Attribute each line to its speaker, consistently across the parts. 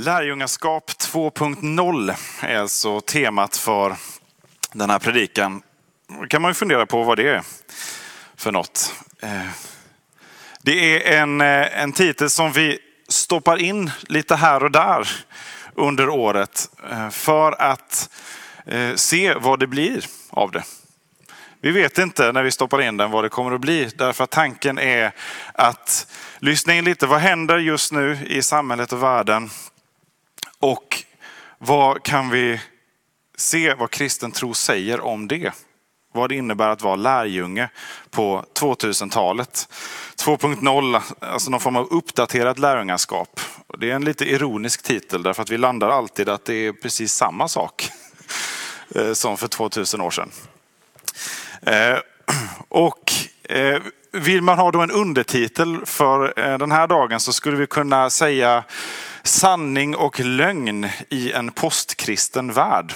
Speaker 1: Lärjungaskap 2.0 är alltså temat för den här predikan. Då kan man ju fundera på vad det är för något. Eh, det är en, eh, en titel som vi stoppar in lite här och där under året eh, för att se vad det blir av det. Vi vet inte när vi stoppar in den vad det kommer att bli därför att tanken är att lyssna in lite. Vad händer just nu i samhället och världen? Och vad kan vi se vad kristen tro säger om det? Vad det innebär att vara lärjunge på 2000-talet. 2.0, alltså någon form av uppdaterat lärjungaskap. Det är en lite ironisk titel därför att vi landar alltid att det är precis samma sak eh, som för 2000 år sedan. Eh, och eh, vill man ha då en undertitel för eh, den här dagen så skulle vi kunna säga Sanning och lögn i en postkristen värld.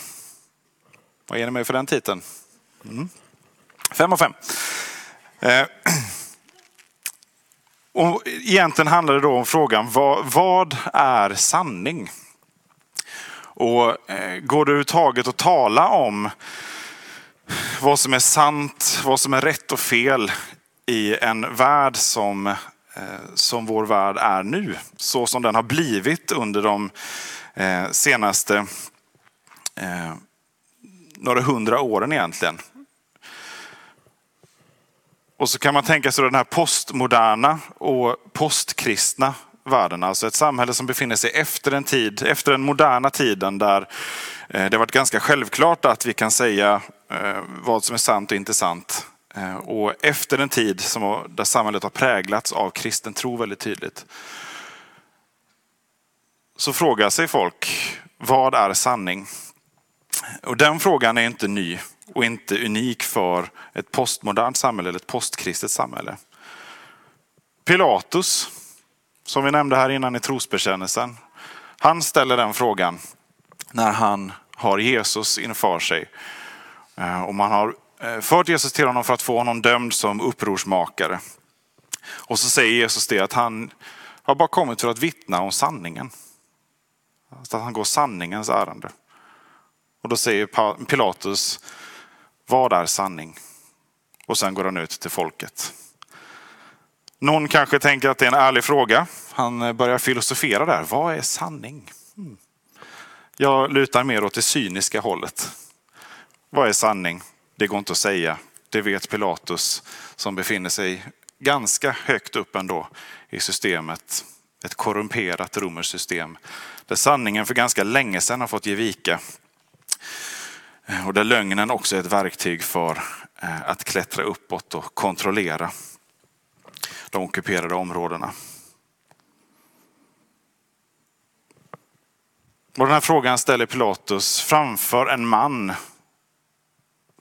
Speaker 1: Vad är ni med för den titeln? Mm. Fem av fem. Eh. Och egentligen handlar det då om frågan, vad, vad är sanning? Och eh, går det överhuvudtaget att tala om vad som är sant, vad som är rätt och fel i en värld som eh, som vår värld är nu. Så som den har blivit under de eh, senaste eh, några hundra åren egentligen. Och så kan man tänka sig den här postmoderna och postkristna världen. Alltså ett samhälle som befinner sig efter en tid, efter den moderna tiden där det har varit ganska självklart att vi kan säga vad som är sant och inte sant. Eh, och efter en tid som, där samhället har präglats av kristen tro väldigt tydligt så frågar sig folk, vad är sanning? Och den frågan är inte ny och inte unik för ett postmodernt samhälle eller ett postkristet samhälle. Pilatus, som vi nämnde här innan i trosbekännelsen, han ställer den frågan när han har Jesus inför sig. Eh, och man har Eh, fört Jesus till honom för att få honom dömd som upprorsmakare. Och så säger Jesus det att han har bara kommit för att vittna om sanningen. Alltså att han går sanningens ärende. Och då säger Pilatus, vad är sanning? Och sen går han ut till folket. Någon kanske tänker att det är en ärlig fråga. Han eh, börjar filosofera där. Vad är sanning? Hmm. Jag lutar mer åt det cyniska hållet. Vad är sanning? Det går inte att säga. Det vet Pilatus som befinner sig ganska högt upp ändå i systemet. Ett korrumperat romerskt system där sanningen för ganska länge sedan har fått ge vika. Eh, och där lögnen också är ett verktyg för eh, att klättra uppåt och kontrollera de ockuperade områdena. Och den här frågan ställer Pilatus framför en man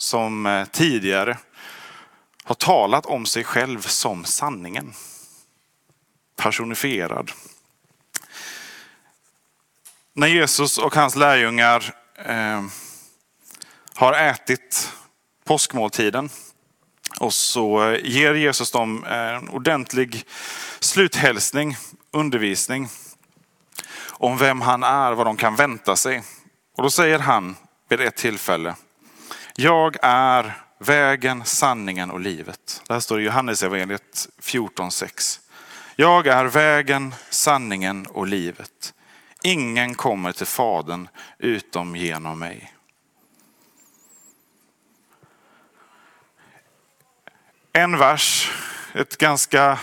Speaker 1: som eh, tidigare har talat om sig själv som sanningen. Personifierad. När Jesus och hans lärjungar eh, har ätit påskmåltiden och så eh, ger Jesus dem eh, en ordentlig sluthälsning, undervisning om vem han är, vad de kan vänta sig. Och då säger han vid ett tillfälle, jag är vägen, sanningen och livet. Det här står i Johannesevangeliet 14.6. Jag är vägen, sanningen och livet. Ingen kommer till Fadern utom genom mig. En vers, ett ganska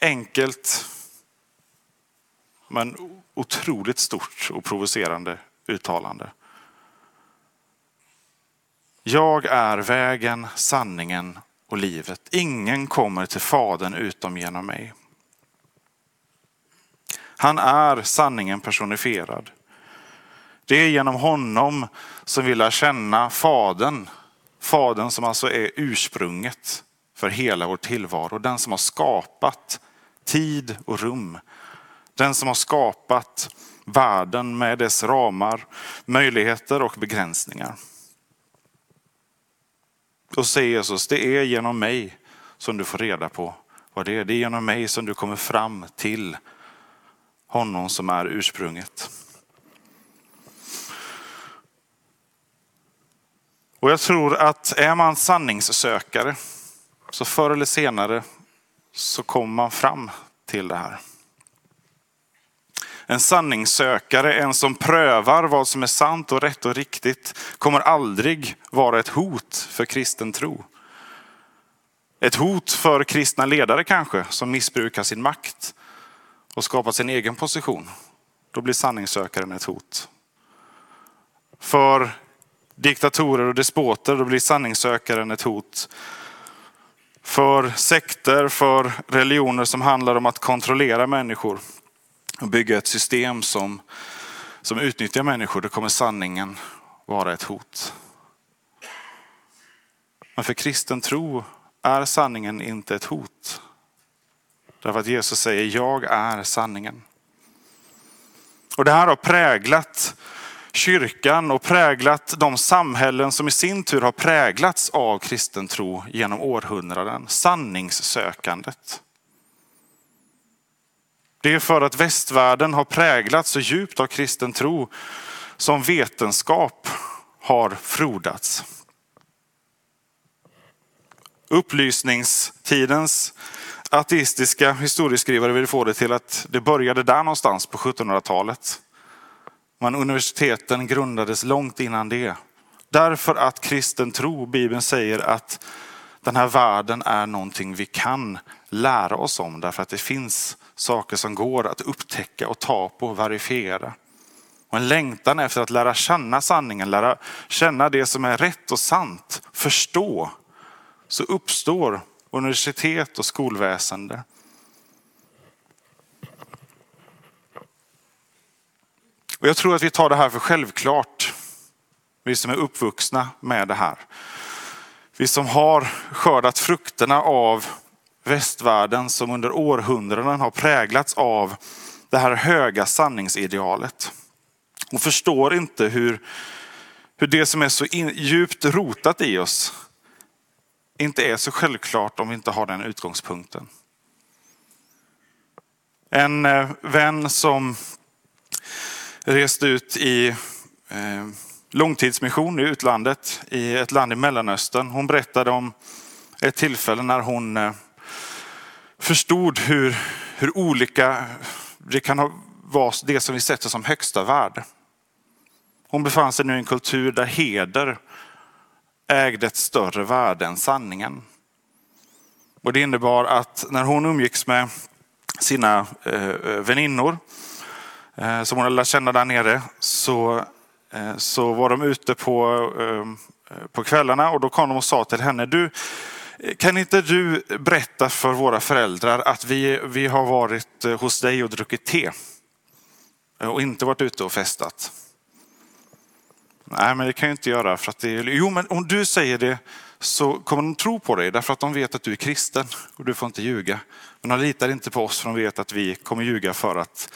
Speaker 1: enkelt men otroligt stort och provocerande uttalande. Jag är vägen, sanningen och livet. Ingen kommer till Fadern utom genom mig. Han är sanningen personifierad. Det är genom honom som vi lär känna Fadern. Fadern som alltså är ursprunget för hela vår tillvaro. Den som har skapat tid och rum. Den som har skapat världen med dess ramar, möjligheter och begränsningar. Och säger Jesus, det är genom mig som du får reda på vad det är. Det är genom mig som du kommer fram till honom som är ursprunget. Och jag tror att är man sanningssökare så förr eller senare så kommer man fram till det här. En sanningssökare, en som prövar vad som är sant och rätt och riktigt, kommer aldrig vara ett hot för kristen tro. Ett hot för kristna ledare kanske, som missbrukar sin makt och skapar sin egen position. Då blir sanningssökaren ett hot. För diktatorer och despoter, då blir sanningssökaren ett hot. För sekter, för religioner som handlar om att kontrollera människor och bygga ett system som, som utnyttjar människor, då kommer sanningen vara ett hot. Men för kristen tro är sanningen inte ett hot. Därför att Jesus säger, jag är sanningen. Och det här har präglat kyrkan och präglat de samhällen som i sin tur har präglats av kristen tro genom århundraden. Sanningssökandet. Det är för att västvärlden har präglats så djupt av kristen tro som vetenskap har frodats. Upplysningstidens ateistiska historieskrivare vill få det till att det började där någonstans på 1700-talet. Men universiteten grundades långt innan det. Därför att kristen tro, Bibeln säger att den här världen är någonting vi kan lära oss om. Därför att det finns saker som går att upptäcka och ta på och verifiera. Och en längtan efter att lära känna sanningen, lära känna det som är rätt och sant, förstå. Så uppstår universitet och skolväsende. Och jag tror att vi tar det här för självklart. Vi som är uppvuxna med det här. Vi som har skördat frukterna av västvärlden som under århundraden har präglats av det här höga sanningsidealet. Och förstår inte hur, hur det som är så in, djupt rotat i oss inte är så självklart om vi inte har den utgångspunkten. En eh, vän som reste ut i eh, långtidsmission i utlandet i ett land i Mellanöstern. Hon berättade om ett tillfälle när hon eh, förstod hur, hur olika det kan vara det som vi sätter som högsta värde. Hon befann sig nu i en kultur där heder ägde ett större värde än sanningen. Och det innebar att när hon umgicks med sina eh, eh, väninnor som hon hade lärt känna där nere så, Eh, så var de ute på, eh, på kvällarna och då kom de och sa till henne, du kan inte du berätta för våra föräldrar att vi, vi har varit eh, hos dig och druckit te och inte varit ute och festat? Nej, men det kan jag inte göra. För att det är... Jo, men om du säger det så kommer de tro på dig därför att de vet att du är kristen och du får inte ljuga. Men de litar inte på oss för de vet att vi kommer ljuga för att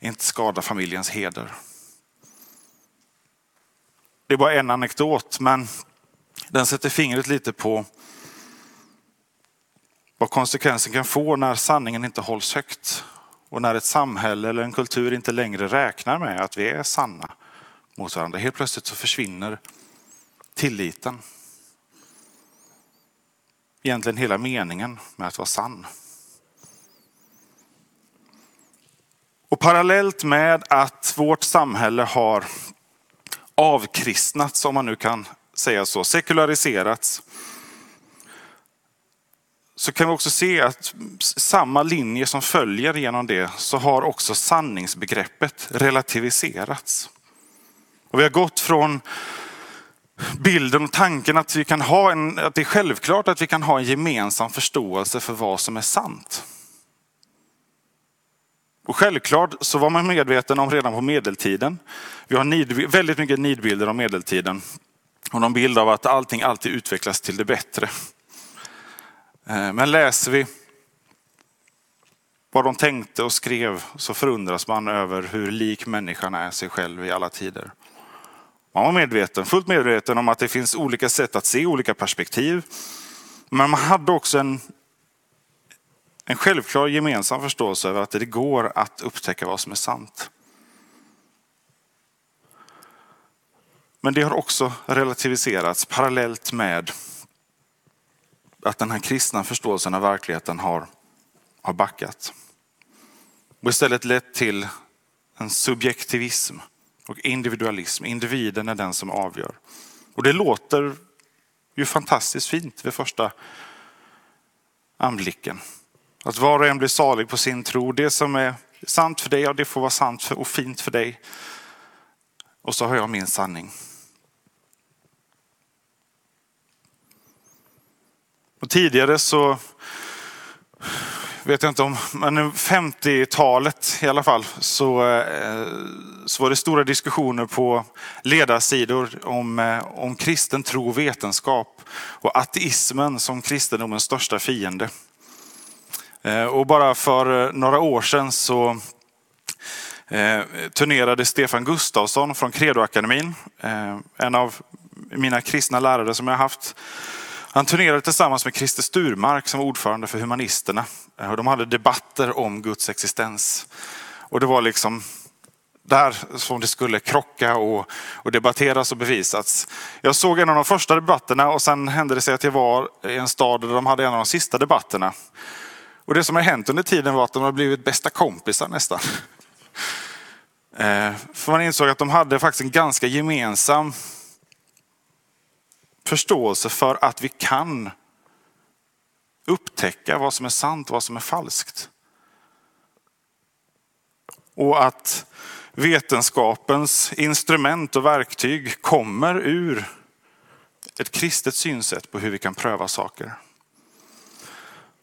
Speaker 1: inte skada familjens heder. Det är bara en anekdot, men den sätter fingret lite på vad konsekvensen kan få när sanningen inte hålls högt och när ett samhälle eller en kultur inte längre räknar med att vi är sanna mot varandra. Helt plötsligt så försvinner tilliten. Egentligen hela meningen med att vara sann. Och parallellt med att vårt samhälle har avkristnats, om man nu kan säga så, sekulariserats, så kan vi också se att samma linje som följer genom det så har också sanningsbegreppet relativiserats. Och vi har gått från bilden och tanken att, vi kan ha en, att det är självklart att vi kan ha en gemensam förståelse för vad som är sant. Och självklart så var man medveten om redan på medeltiden. Vi har nid, väldigt mycket nidbilder om medeltiden. Och någon bild av att allting alltid utvecklas till det bättre. Eh, men läser vi vad de tänkte och skrev så förundras man över hur lik människan är sig själv i alla tider. Man var medveten, fullt medveten om att det finns olika sätt att se olika perspektiv. Men man hade också en, en självklar gemensam förståelse över att det går att upptäcka vad som är sant. Men det har också relativiserats parallellt med att den här kristna förståelsen av verkligheten har, har backat. Och istället lett till en subjektivism och individualism. Individen är den som avgör. Och det låter ju fantastiskt fint vid första anblicken. Att var och en blir salig på sin tro. Det som är sant för dig, ja, det får vara sant och fint för dig. Och så har jag min sanning. Och tidigare så vet jag inte om, men 50-talet i alla fall, så, eh, så var det stora diskussioner på ledarsidor om, eh, om kristen tro och vetenskap och ateismen som kristendomens största fiende. Eh, och bara för eh, några år sedan så eh, turnerade Stefan Gustafsson från Credoakademin, en av mina kristna lärare som jag haft. Han turnerade tillsammans med Christer Sturmark som var ordförande för Humanisterna. Och de hade debatter om Guds existens. Och det var liksom där som det skulle krocka och, och debatteras och bevisas. Jag såg en av de första debatterna och sen hände det sig att jag var i en stad där de hade en av de sista debatterna. Och det som har hänt under tiden var att de har blivit bästa kompisar nästan. Eh, för man insåg att de hade faktiskt en ganska gemensam förståelse för att vi kan upptäcka vad som är sant och vad som är falskt. Och att vetenskapens instrument och verktyg kommer ur ett kristet synsätt på hur vi kan pröva saker.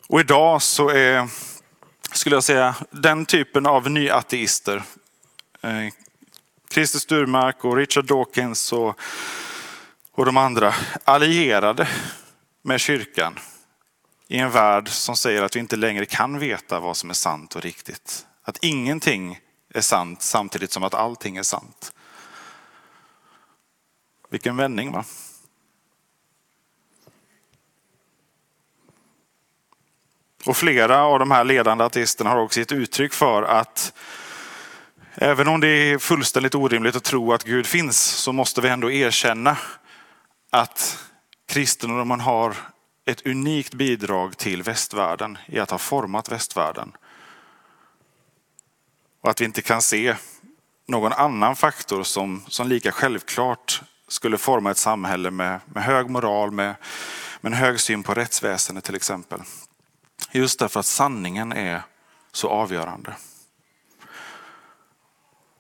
Speaker 1: Och idag så är, skulle jag säga, den typen av nyateister, eh, Christer Sturmark och Richard Dawkins och och de andra allierade med kyrkan i en värld som säger att vi inte längre kan veta vad som är sant och riktigt. Att ingenting är sant samtidigt som att allting är sant. Vilken vändning va? Och flera av de här ledande ateisterna har också gett uttryck för att även om det är fullständigt orimligt att tro att Gud finns så måste vi ändå erkänna att kristendomen har ett unikt bidrag till västvärlden i att ha format västvärlden. Och att vi inte kan se någon annan faktor som, som lika självklart skulle forma ett samhälle med, med hög moral, med, med en hög syn på rättsväsendet till exempel. Just därför att sanningen är så avgörande.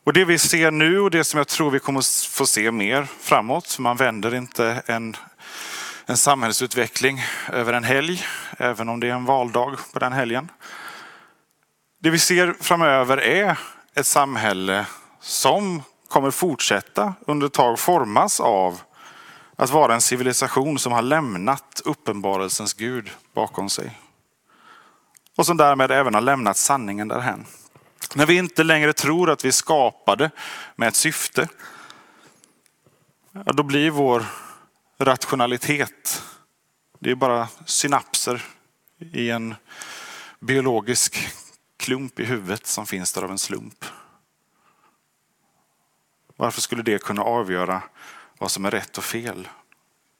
Speaker 1: Och det vi ser nu och det som jag tror vi kommer få se mer framåt, för man vänder inte en, en samhällsutveckling över en helg, även om det är en valdag på den helgen. Det vi ser framöver är ett samhälle som kommer fortsätta under ett tag formas av att vara en civilisation som har lämnat uppenbarelsens Gud bakom sig. Och som därmed även har lämnat sanningen därhen. När vi inte längre tror att vi är skapade med ett syfte, då blir vår rationalitet, det är bara synapser i en biologisk klump i huvudet som finns där av en slump. Varför skulle det kunna avgöra vad som är rätt och fel?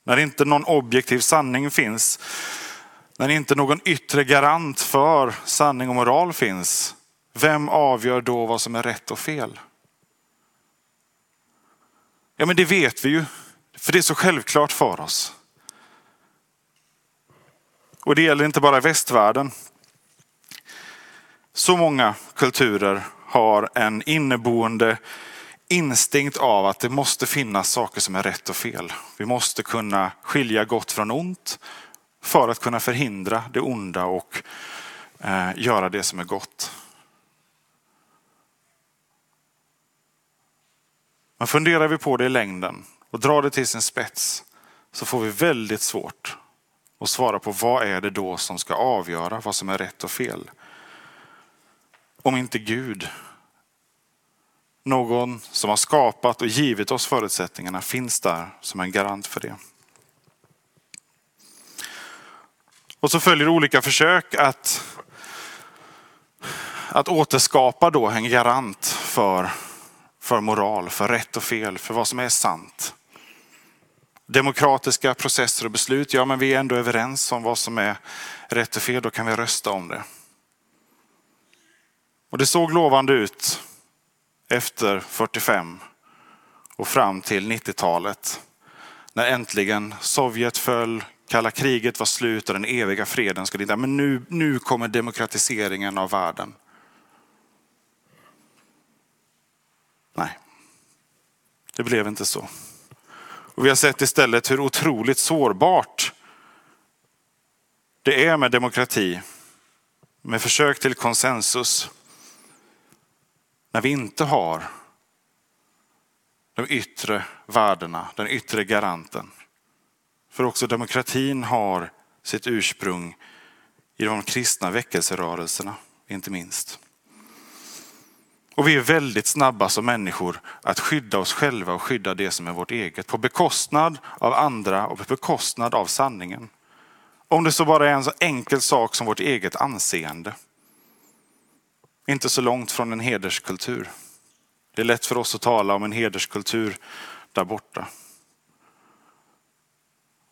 Speaker 1: När inte någon objektiv sanning finns, när inte någon yttre garant för sanning och moral finns, vem avgör då vad som är rätt och fel? Ja, men det vet vi ju, för det är så självklart för oss. Och det gäller inte bara västvärlden. Så många kulturer har en inneboende instinkt av att det måste finnas saker som är rätt och fel. Vi måste kunna skilja gott från ont för att kunna förhindra det onda och eh, göra det som är gott. Men funderar vi på det i längden och drar det till sin spets så får vi väldigt svårt att svara på vad är det då som ska avgöra vad som är rätt och fel. Om inte Gud, någon som har skapat och givit oss förutsättningarna, finns där som en garant för det. Och så följer olika försök att, att återskapa då en garant för, för moral, för rätt och fel, för vad som är sant. Demokratiska processer och beslut, ja men vi är ändå överens om vad som är rätt och fel, då kan vi rösta om det. Och det såg lovande ut efter 45 och fram till 90-talet. När äntligen Sovjet föll, kalla kriget var slut och den eviga freden skulle inte... Men nu, nu kommer demokratiseringen av världen. Nej, det blev inte så. Och vi har sett istället hur otroligt sårbart det är med demokrati, med försök till konsensus, när vi inte har de yttre värdena, den yttre garanten. För också demokratin har sitt ursprung i de kristna väckelserörelserna, inte minst. Och vi är väldigt snabba som människor att skydda oss själva och skydda det som är vårt eget på bekostnad av andra och på bekostnad av sanningen. Om det så bara är en så enkel sak som vårt eget anseende. Inte så långt från en hederskultur. Det är lätt för oss att tala om en hederskultur där borta.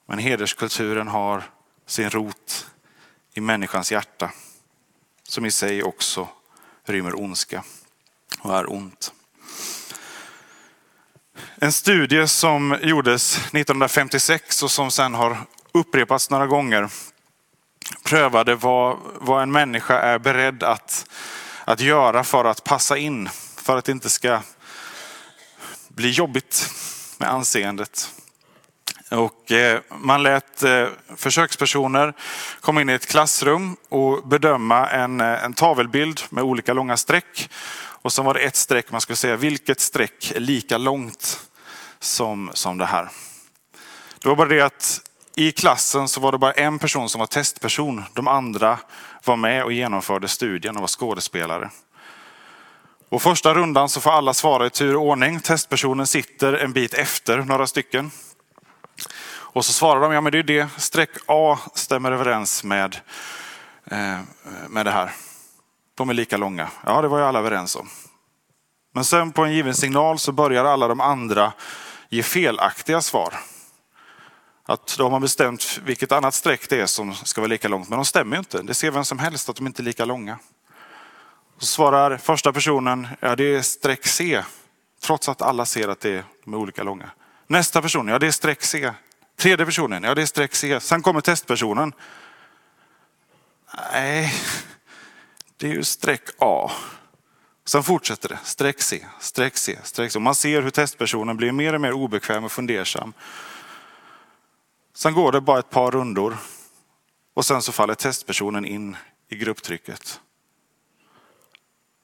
Speaker 1: Men hederskulturen har sin rot i människans hjärta som i sig också rymmer ondska och är ont. En studie som gjordes 1956 och som sedan har upprepats några gånger prövade vad, vad en människa är beredd att, att göra för att passa in, för att det inte ska bli jobbigt med anseendet. Och eh, man lät eh, försökspersoner komma in i ett klassrum och bedöma en, eh, en tavelbild med olika långa streck. Och så var det ett streck man skulle säga, vilket streck är lika långt som, som det här? Det var bara det att i klassen så var det bara en person som var testperson. De andra var med och genomförde studien och var skådespelare. Och första rundan så får alla svara i tur och ordning. Testpersonen sitter en bit efter några stycken. Och så svarar de, ja men det är det, streck A stämmer överens med, eh, med det här. De är lika långa. Ja, det var ju alla överens om. Men sen på en given signal så börjar alla de andra ge felaktiga svar. Att de har bestämt vilket annat streck det är som ska vara lika långt, men de stämmer ju inte. Det ser vem som helst att de inte är lika långa. Så svarar första personen, ja det är streck C, trots att alla ser att det är, de är olika långa. Nästa person, ja det är streck C. Tredje personen, ja det är streck C. Sen kommer testpersonen. Nej, det är ju streck A. Sen fortsätter det, streck C, streck C, streck C. Man ser hur testpersonen blir mer och mer obekväm och fundersam. Sen går det bara ett par rundor och sen så faller testpersonen in i grupptrycket.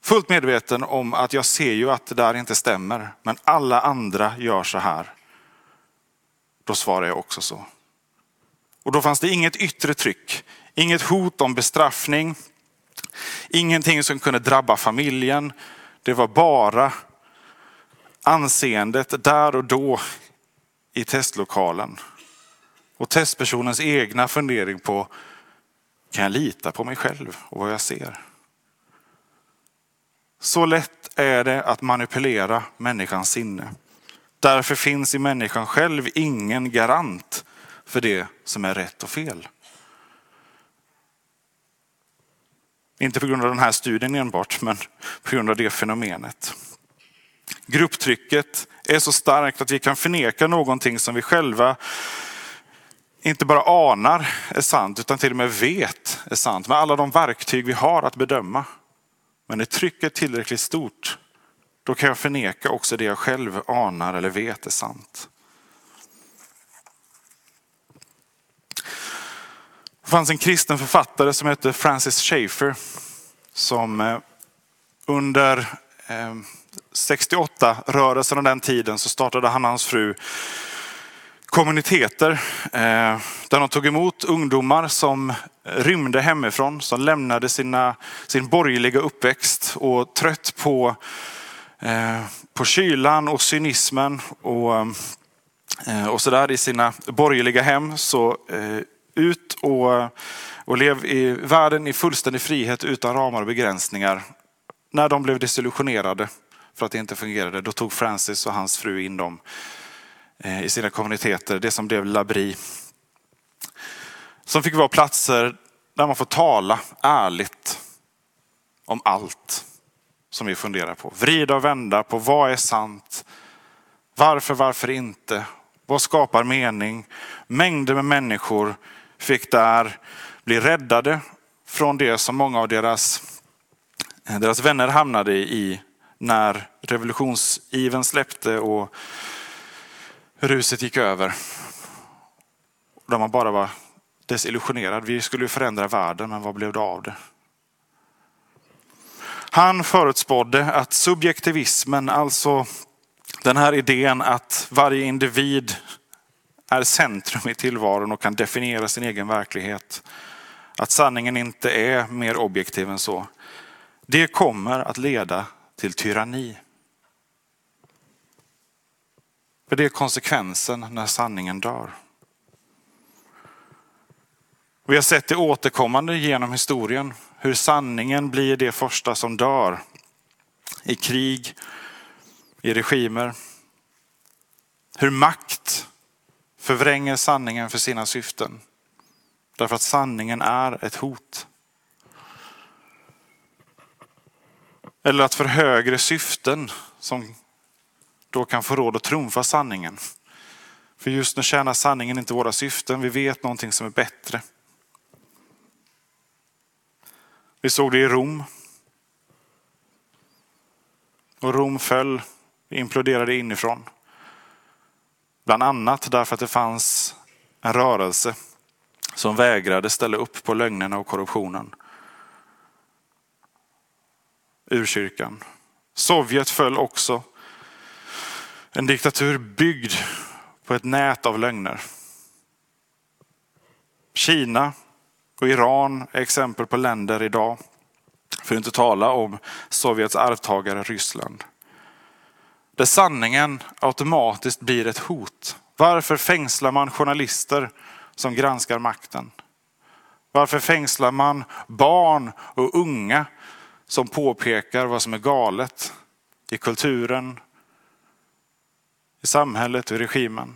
Speaker 1: Fullt medveten om att jag ser ju att det där inte stämmer, men alla andra gör så här. Då svarar jag också så. Och då fanns det inget yttre tryck, inget hot om bestraffning, ingenting som kunde drabba familjen. Det var bara anseendet där och då i testlokalen. Och testpersonens egna fundering på, kan jag lita på mig själv och vad jag ser? Så lätt är det att manipulera människans sinne. Därför finns i människan själv ingen garant för det som är rätt och fel. Inte på grund av den här studien enbart, men på grund av det fenomenet. Grupptrycket är så starkt att vi kan förneka någonting som vi själva inte bara anar är sant, utan till och med vet är sant. Med alla de verktyg vi har att bedöma. Men är trycket tillräckligt stort, då kan jag förneka också det jag själv anar eller vet är sant. Det fanns en kristen författare som hette Francis Schaeffer som eh, under eh, 68-rörelsen och den tiden så startade han och hans fru kommuniteter eh, där de tog emot ungdomar som rymde hemifrån, som lämnade sina, sin borgerliga uppväxt och trött på, Eh, på kylan och cynismen och, eh, eh, och sådär i sina borgerliga hem. Så eh, ut och, och lev i världen i fullständig frihet utan ramar och begränsningar. När de blev desillusionerade för att det inte fungerade, då tog Francis och hans fru in dem i sina kommuniteter, det som blev Labri. Som fick vara platser där man får tala ärligt om allt som vi funderar på. Vrida och vända på vad är sant? Varför, varför inte? Vad skapar mening? Mängder med människor fick där bli räddade från det som många av deras, deras vänner hamnade i när revolutionsiven släppte och ruset gick över. Där man bara var desillusionerad. Vi skulle förändra världen, men vad blev det av det? Han förutspådde att subjektivismen, alltså den här idén att varje individ är centrum i tillvaron och kan definiera sin egen verklighet. Att sanningen inte är mer objektiv än så. Det kommer att leda till tyranni. För det är konsekvensen när sanningen dör. Vi har sett det återkommande genom historien, hur sanningen blir det första som dör. I krig, i regimer. Hur makt förvränger sanningen för sina syften. Därför att sanningen är ett hot. Eller att för högre syften som då kan få råd att trumfa sanningen. För just nu tjänar sanningen inte våra syften. Vi vet någonting som är bättre. Vi såg det i Rom. Och Rom föll, imploderade inifrån. Bland annat därför att det fanns en rörelse som vägrade ställa upp på lögnerna och korruptionen. Urkyrkan. Sovjet föll också en diktatur byggd på ett nät av lögner. Kina och Iran är exempel på länder idag. För att inte tala om Sovjets arvtagare Ryssland. Där sanningen automatiskt blir ett hot. Varför fängslar man journalister som granskar makten? Varför fängslar man barn och unga som påpekar vad som är galet i kulturen, i samhället och i regimen.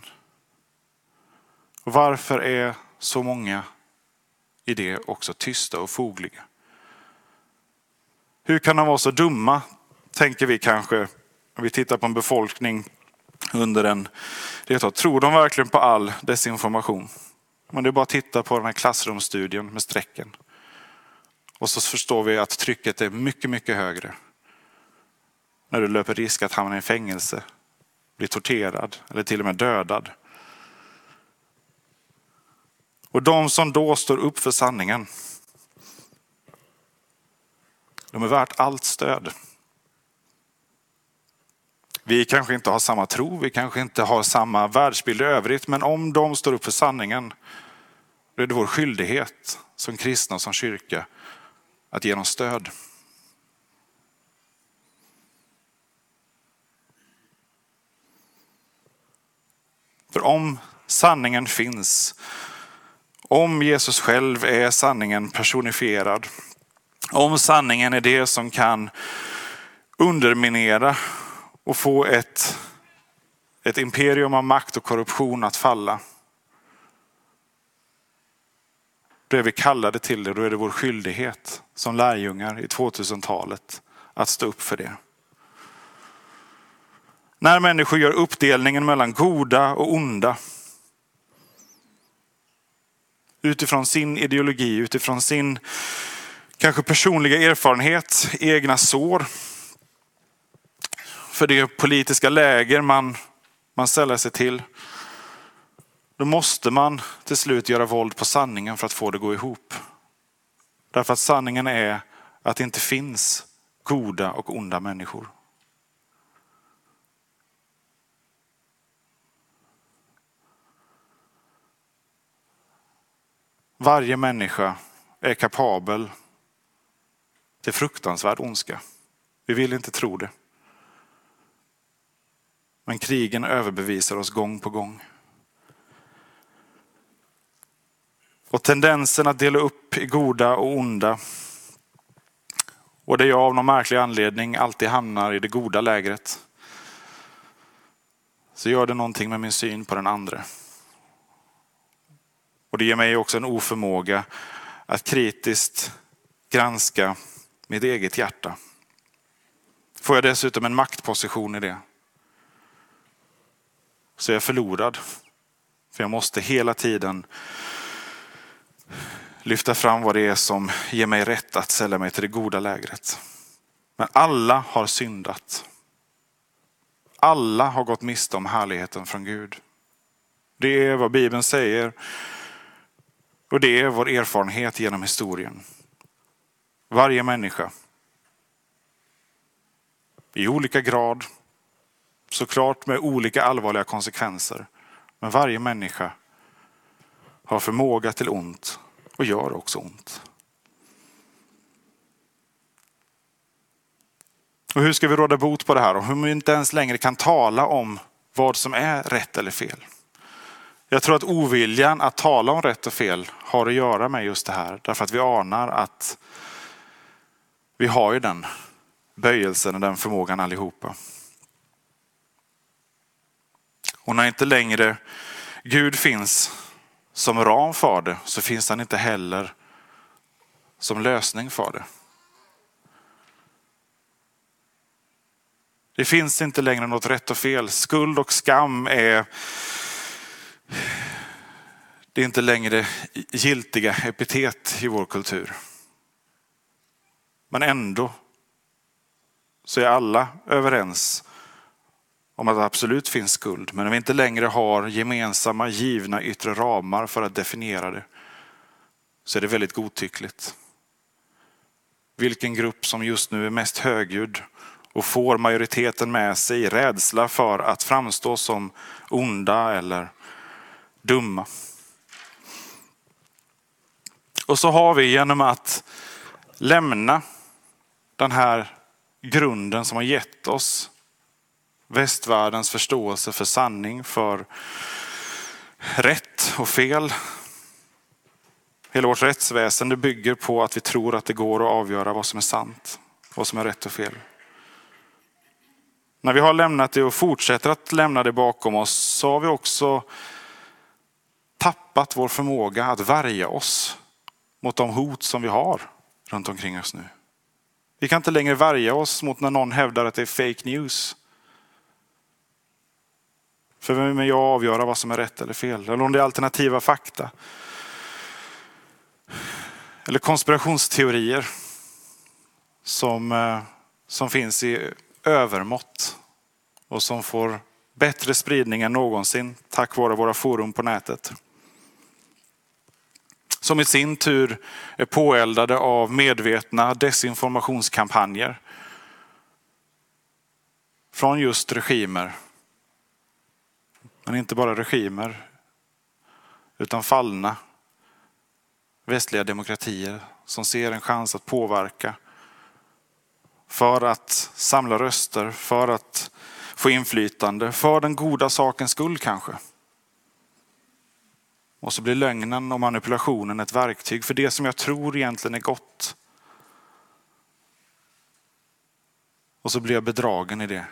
Speaker 1: Och varför är så många i det också tysta och fogliga? Hur kan de vara så dumma, tänker vi kanske, om vi tittar på en befolkning under en deltag. Tror de verkligen på all desinformation? Men det är bara att titta på den här klassrumsstudien med strecken. Och så förstår vi att trycket är mycket, mycket högre. När du löper risk att hamna i fängelse bli torterad eller till och med dödad. Och de som då står upp för sanningen, de är värt allt stöd. Vi kanske inte har samma tro, vi kanske inte har samma världsbild i övrigt, men om de står upp för sanningen, då är det vår skyldighet som kristna och som kyrka att ge dem stöd. För om sanningen finns, om Jesus själv är sanningen personifierad, om sanningen är det som kan underminera och få ett, ett imperium av makt och korruption att falla. Då är vi kallade till det, då är det vår skyldighet som lärjungar i 2000-talet att stå upp för det. När människor gör uppdelningen mellan goda och onda. Utifrån sin ideologi, utifrån sin kanske personliga erfarenhet, egna sår. För det politiska läger man, man säljer sig till. Då måste man till slut göra våld på sanningen för att få det att gå ihop. Därför att sanningen är att det inte finns goda och onda människor. Varje människa är kapabel till fruktansvärd ondska. Vi vill inte tro det. Men krigen överbevisar oss gång på gång. Och tendensen att dela upp i goda och onda. Och där jag av någon märklig anledning alltid hamnar i det goda lägret. Så gör det någonting med min syn på den andra. Och det ger mig också en oförmåga att kritiskt granska mitt eget hjärta. Får jag dessutom en maktposition i det så är jag förlorad. För jag måste hela tiden lyfta fram vad det är som ger mig rätt att sälja mig till det goda lägret. Men alla har syndat. Alla har gått miste om härligheten från Gud. Det är vad Bibeln säger och det är vår erfarenhet genom historien. Varje människa. I olika grad, såklart med olika allvarliga konsekvenser. Men varje människa har förmåga till ont och gör också ont. Och hur ska vi råda bot på det här? Och hur vi inte ens längre kan tala om vad som är rätt eller fel. Jag tror att oviljan att tala om rätt och fel har att göra med just det här. Därför att vi anar att vi har ju den böjelsen och den förmågan allihopa. Och när inte längre Gud finns som ram för det så finns han inte heller som lösning för det. Det finns inte längre något rätt och fel. Skuld och skam är det är inte längre giltiga epitet i vår kultur. Men ändå så är alla överens om att det absolut finns skuld. Men om vi inte längre har gemensamma givna yttre ramar för att definiera det så är det väldigt godtyckligt. Vilken grupp som just nu är mest högljudd och får majoriteten med sig i rädsla för att framstå som onda eller dumma. Och så har vi genom att lämna den här grunden som har gett oss västvärldens förståelse för sanning, för rätt och fel. Hela vårt rättsväsende bygger på att vi tror att det går att avgöra vad som är sant, vad som är rätt och fel. När vi har lämnat det och fortsätter att lämna det bakom oss så har vi också tappat vår förmåga att värja oss mot de hot som vi har runt omkring oss nu. Vi kan inte längre värja oss mot när någon hävdar att det är fake news. För vem är jag att avgöra vad som är rätt eller fel? Eller om det är alternativa fakta. Eller konspirationsteorier som, eh, som finns i övermått och som får bättre spridning än någonsin tack vare våra forum på nätet som i sin tur är påeldade av medvetna desinformationskampanjer från just regimer. Men inte bara regimer, utan fallna västliga demokratier som ser en chans att påverka för att samla röster, för att få inflytande, för den goda sakens skull kanske. Och så blir lögnen och manipulationen ett verktyg för det som jag tror egentligen är gott. Och så blir jag bedragen i det.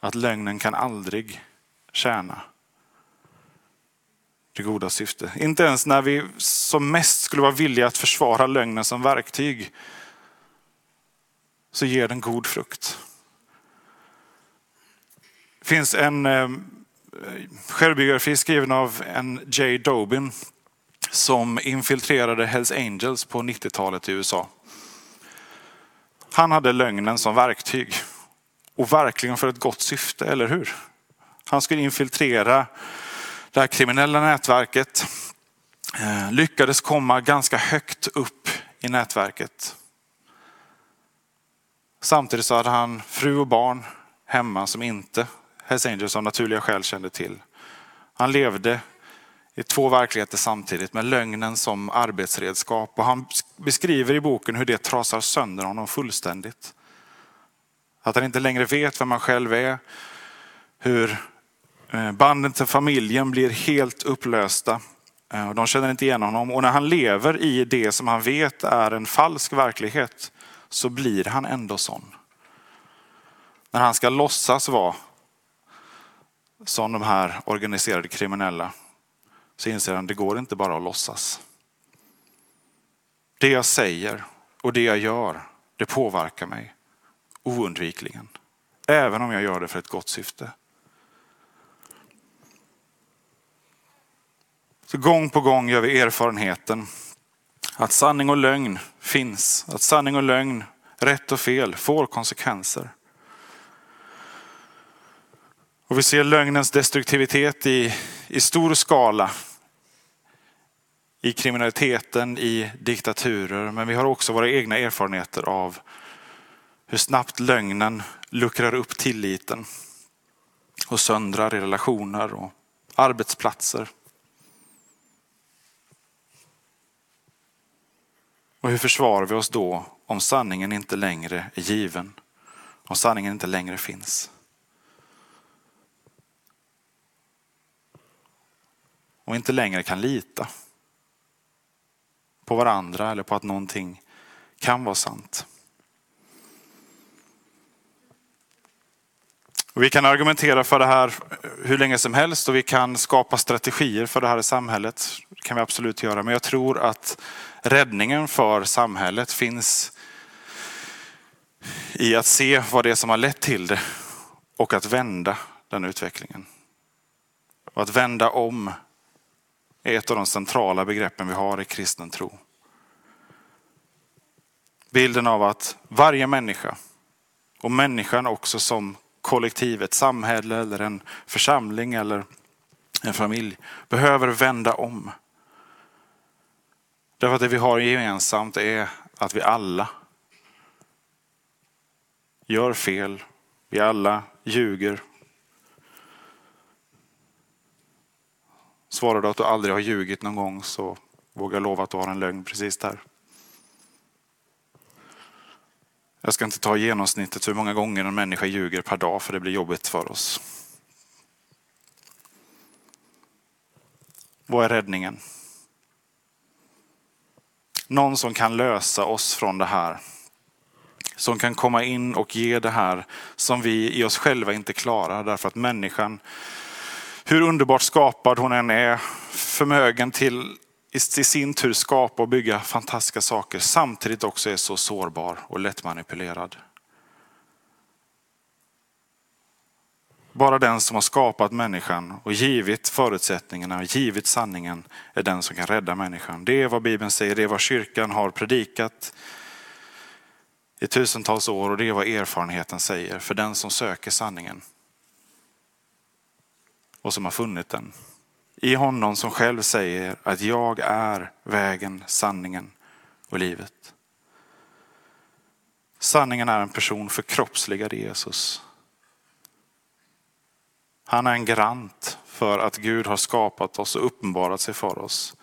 Speaker 1: Att lögnen kan aldrig tjäna det goda syftet. Inte ens när vi som mest skulle vara villiga att försvara lögnen som verktyg så ger den god frukt. Det finns en eh, självbiografi skriven av en Jay Dobin som infiltrerade Hells Angels på 90-talet i USA. Han hade lögnen som verktyg och verkligen för ett gott syfte, eller hur? Han skulle infiltrera det här kriminella nätverket, eh, lyckades komma ganska högt upp i nätverket. Samtidigt så hade han fru och barn hemma som inte Hells Angels av naturliga skäl kände till. Han levde i två verkligheter samtidigt med lögnen som arbetsredskap. Och han beskriver i boken hur det trasar sönder honom fullständigt. Att han inte längre vet vem han själv är. Hur eh, banden till familjen blir helt upplösta. Eh, de känner inte igen honom. Och när han lever i det som han vet är en falsk verklighet så blir han ändå sån. När han ska låtsas vara som de här organiserade kriminella så inser han att det går inte bara att låtsas. Det jag säger och det jag gör, det påverkar mig oundvikligen. Även om jag gör det för ett gott syfte. Så gång på gång gör vi erfarenheten att sanning och lögn finns. Att sanning och lögn, rätt och fel, får konsekvenser. Och vi ser lögnens destruktivitet i, i stor skala. I kriminaliteten, i diktaturer. Men vi har också våra egna erfarenheter av hur snabbt lögnen luckrar upp tilliten och söndrar i relationer och arbetsplatser. Och hur försvarar vi oss då om sanningen inte längre är given? Om sanningen inte längre finns? Och inte längre kan lita på varandra eller på att någonting kan vara sant. Och vi kan argumentera för det här hur länge som helst och vi kan skapa strategier för det här i samhället. Det kan vi absolut göra. Men jag tror att räddningen för samhället finns i att se vad det är som har lett till det och att vända den utvecklingen. Och att vända om är ett av de centrala begreppen vi har i kristen tro. Bilden av att varje människa och människan också som kollektiv, ett samhälle eller en församling eller en familj behöver vända om. Därför att det vi har gemensamt är att vi alla gör fel. Vi alla ljuger Svarar du att du aldrig har ljugit någon gång så vågar jag lova att du har en lögn precis där. Jag ska inte ta genomsnittet hur många gånger en människa ljuger per dag för det blir jobbigt för oss. Vad är räddningen? Någon som kan lösa oss från det här. Som kan komma in och ge det här som vi i oss själva inte klarar därför att människan hur underbart skapad hon än är, förmögen till i sin tur skapa och bygga fantastiska saker, samtidigt också är så sårbar och lättmanipulerad. Bara den som har skapat människan och givit förutsättningarna och givit sanningen är den som kan rädda människan. Det är vad Bibeln säger, det är vad kyrkan har predikat i tusentals år och det är vad erfarenheten säger för den som söker sanningen och som har funnit den. I honom som själv säger att jag är vägen, sanningen och livet. Sanningen är en person förkroppsligad i Jesus. Han är en garant för att Gud har skapat oss och uppenbarat sig för oss.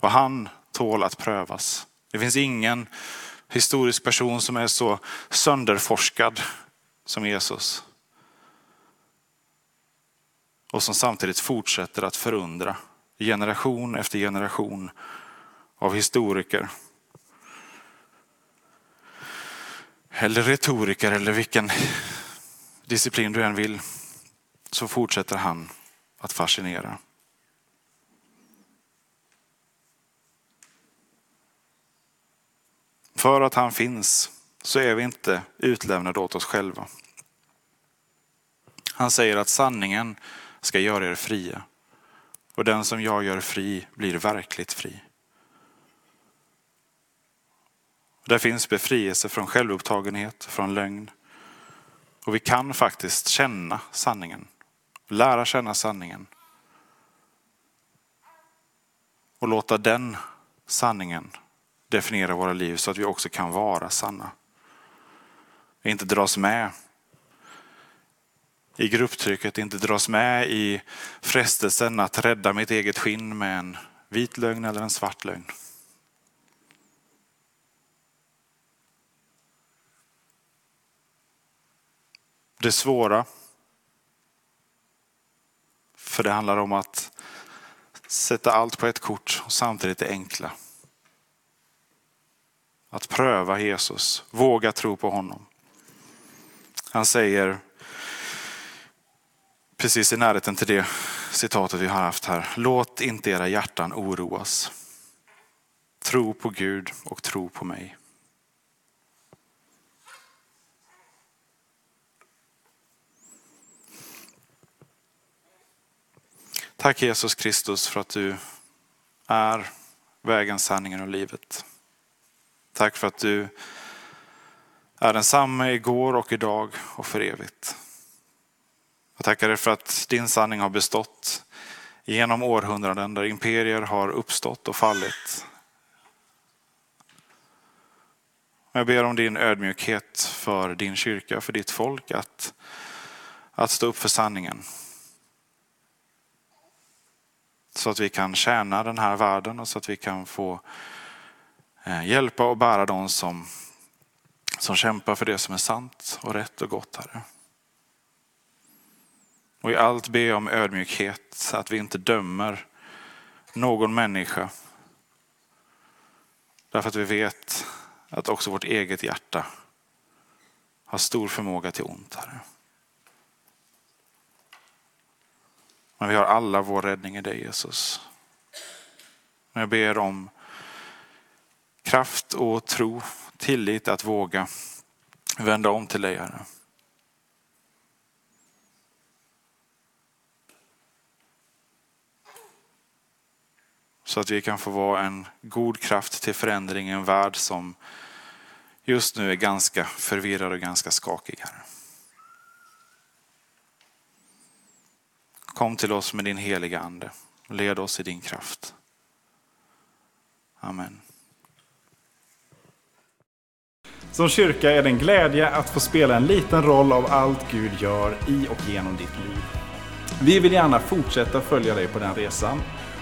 Speaker 1: Och han tål att prövas. Det finns ingen historisk person som är så sönderforskad som Jesus och som samtidigt fortsätter att förundra generation efter generation av historiker. Eller retoriker eller vilken disciplin du än vill så fortsätter han att fascinera. För att han finns så är vi inte utlämnade åt oss själva. Han säger att sanningen ska göra er fria. Och den som jag gör fri blir verkligt fri. Där finns befrielse från självupptagenhet, från lögn. Och vi kan faktiskt känna sanningen, lära känna sanningen. Och låta den sanningen definiera våra liv så att vi också kan vara sanna. Inte dras med i grupptrycket, inte dras med i frestelsen att rädda mitt eget skinn med en vit lögn eller en svart lögn. Det svåra, för det handlar om att sätta allt på ett kort och samtidigt det enkla. Att pröva Jesus, våga tro på honom. Han säger precis i närheten till det citatet vi har haft här. Låt inte era hjärtan oroas. Tro på Gud och tro på mig. Tack Jesus Kristus för att du är vägen, sanningen och livet. Tack för att du är densamma igår och idag och för evigt. Jag tackar dig för att din sanning har bestått genom århundraden där imperier har uppstått och fallit. Jag ber om din ödmjukhet för din kyrka, för ditt folk att, att stå upp för sanningen. Så att vi kan tjäna den här världen och så att vi kan få eh, hjälpa och bära de som, som kämpar för det som är sant och rätt och gott, Herre. Och i allt be om ödmjukhet, att vi inte dömer någon människa. Därför att vi vet att också vårt eget hjärta har stor förmåga till ont, Herre. Men vi har alla vår räddning i dig Jesus. Men jag ber om kraft och tro, tillit att våga vända om till dig Herre. Så att vi kan få vara en god kraft till förändring i en värld som just nu är ganska förvirrad och ganska skakig. Här. Kom till oss med din heliga ande led oss i din kraft. Amen.
Speaker 2: Som kyrka är det en glädje att få spela en liten roll av allt Gud gör i och genom ditt liv. Vi vill gärna fortsätta följa dig på den resan.